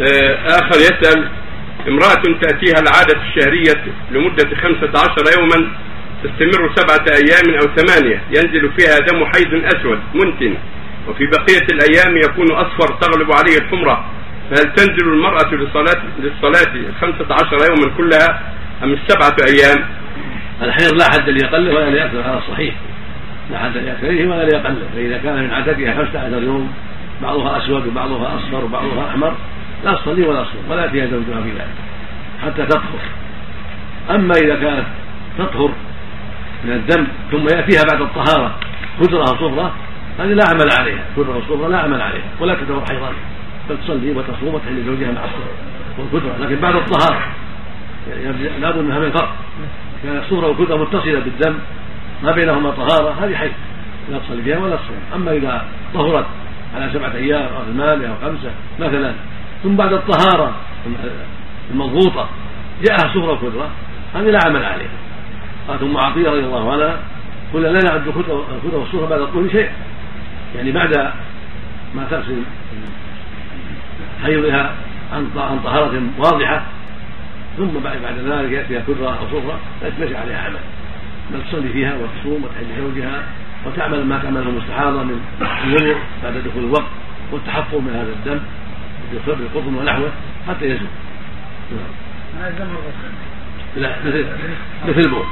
آه، آخر يسأل امرأة تأتيها العادة الشهرية لمدة خمسة عشر يوما تستمر سبعة أيام أو ثمانية ينزل فيها دم حيض أسود منتن وفي بقية الأيام يكون أصفر تغلب عليه الحمرة. فهل تنزل للصلاة للصلاة الخمسة عشر يوما كلها أم السبعة أيام؟ الحيض لا حد ليقله ولا ليأكثر على الصحيح لا حد ليأكثره ولا ليقله فإذا كان من عددها خمسة عشر يوم بعضها أسود وبعضها أصفر وبعضها أحمر لا تصلي ولا تصوم ولا فيها زوجها في ذلك حتى تطهر. أما إذا كانت تطهر من الدم ثم يأتيها بعد الطهارة كدرة صفرة هذه لا عمل عليها. كدرة صفرة لا عمل عليها ولا تدور حيضا. بل تصلي وتصوم وتحل زوجها مع والكدرة. لكن بعد الطهارة يعني لابد منها من فرق كان الصورة والكدرة متصلة بالدم ما بينهما طهارة هذه حيض. لا تصلي فيها ولا تصوم. أما إذا طهرت على سبعة أيام أو ثمانية أو خمسة مثلا ثم بعد الطهارة المضغوطة جاءها صفرة وكدرة هذه لا عمل عليها. قالت أم عطية رضي الله عنها قلنا لا نعد الكدرة والصفرة بعد الطهر شيء. يعني بعد ما تغسل حيضها عن طهارة واضحة ثم بعد ذلك يأتيها كدرة أو صفرة ليس عليها عمل. بل تصلي فيها وتصوم وتحل زوجها وتعمل ما تعمله المستحاضة من الوضوء بعد دخول الوقت والتحفظ من هذا الدم. بالقطن ونحوه حتى يزول. لا مثل مثل البول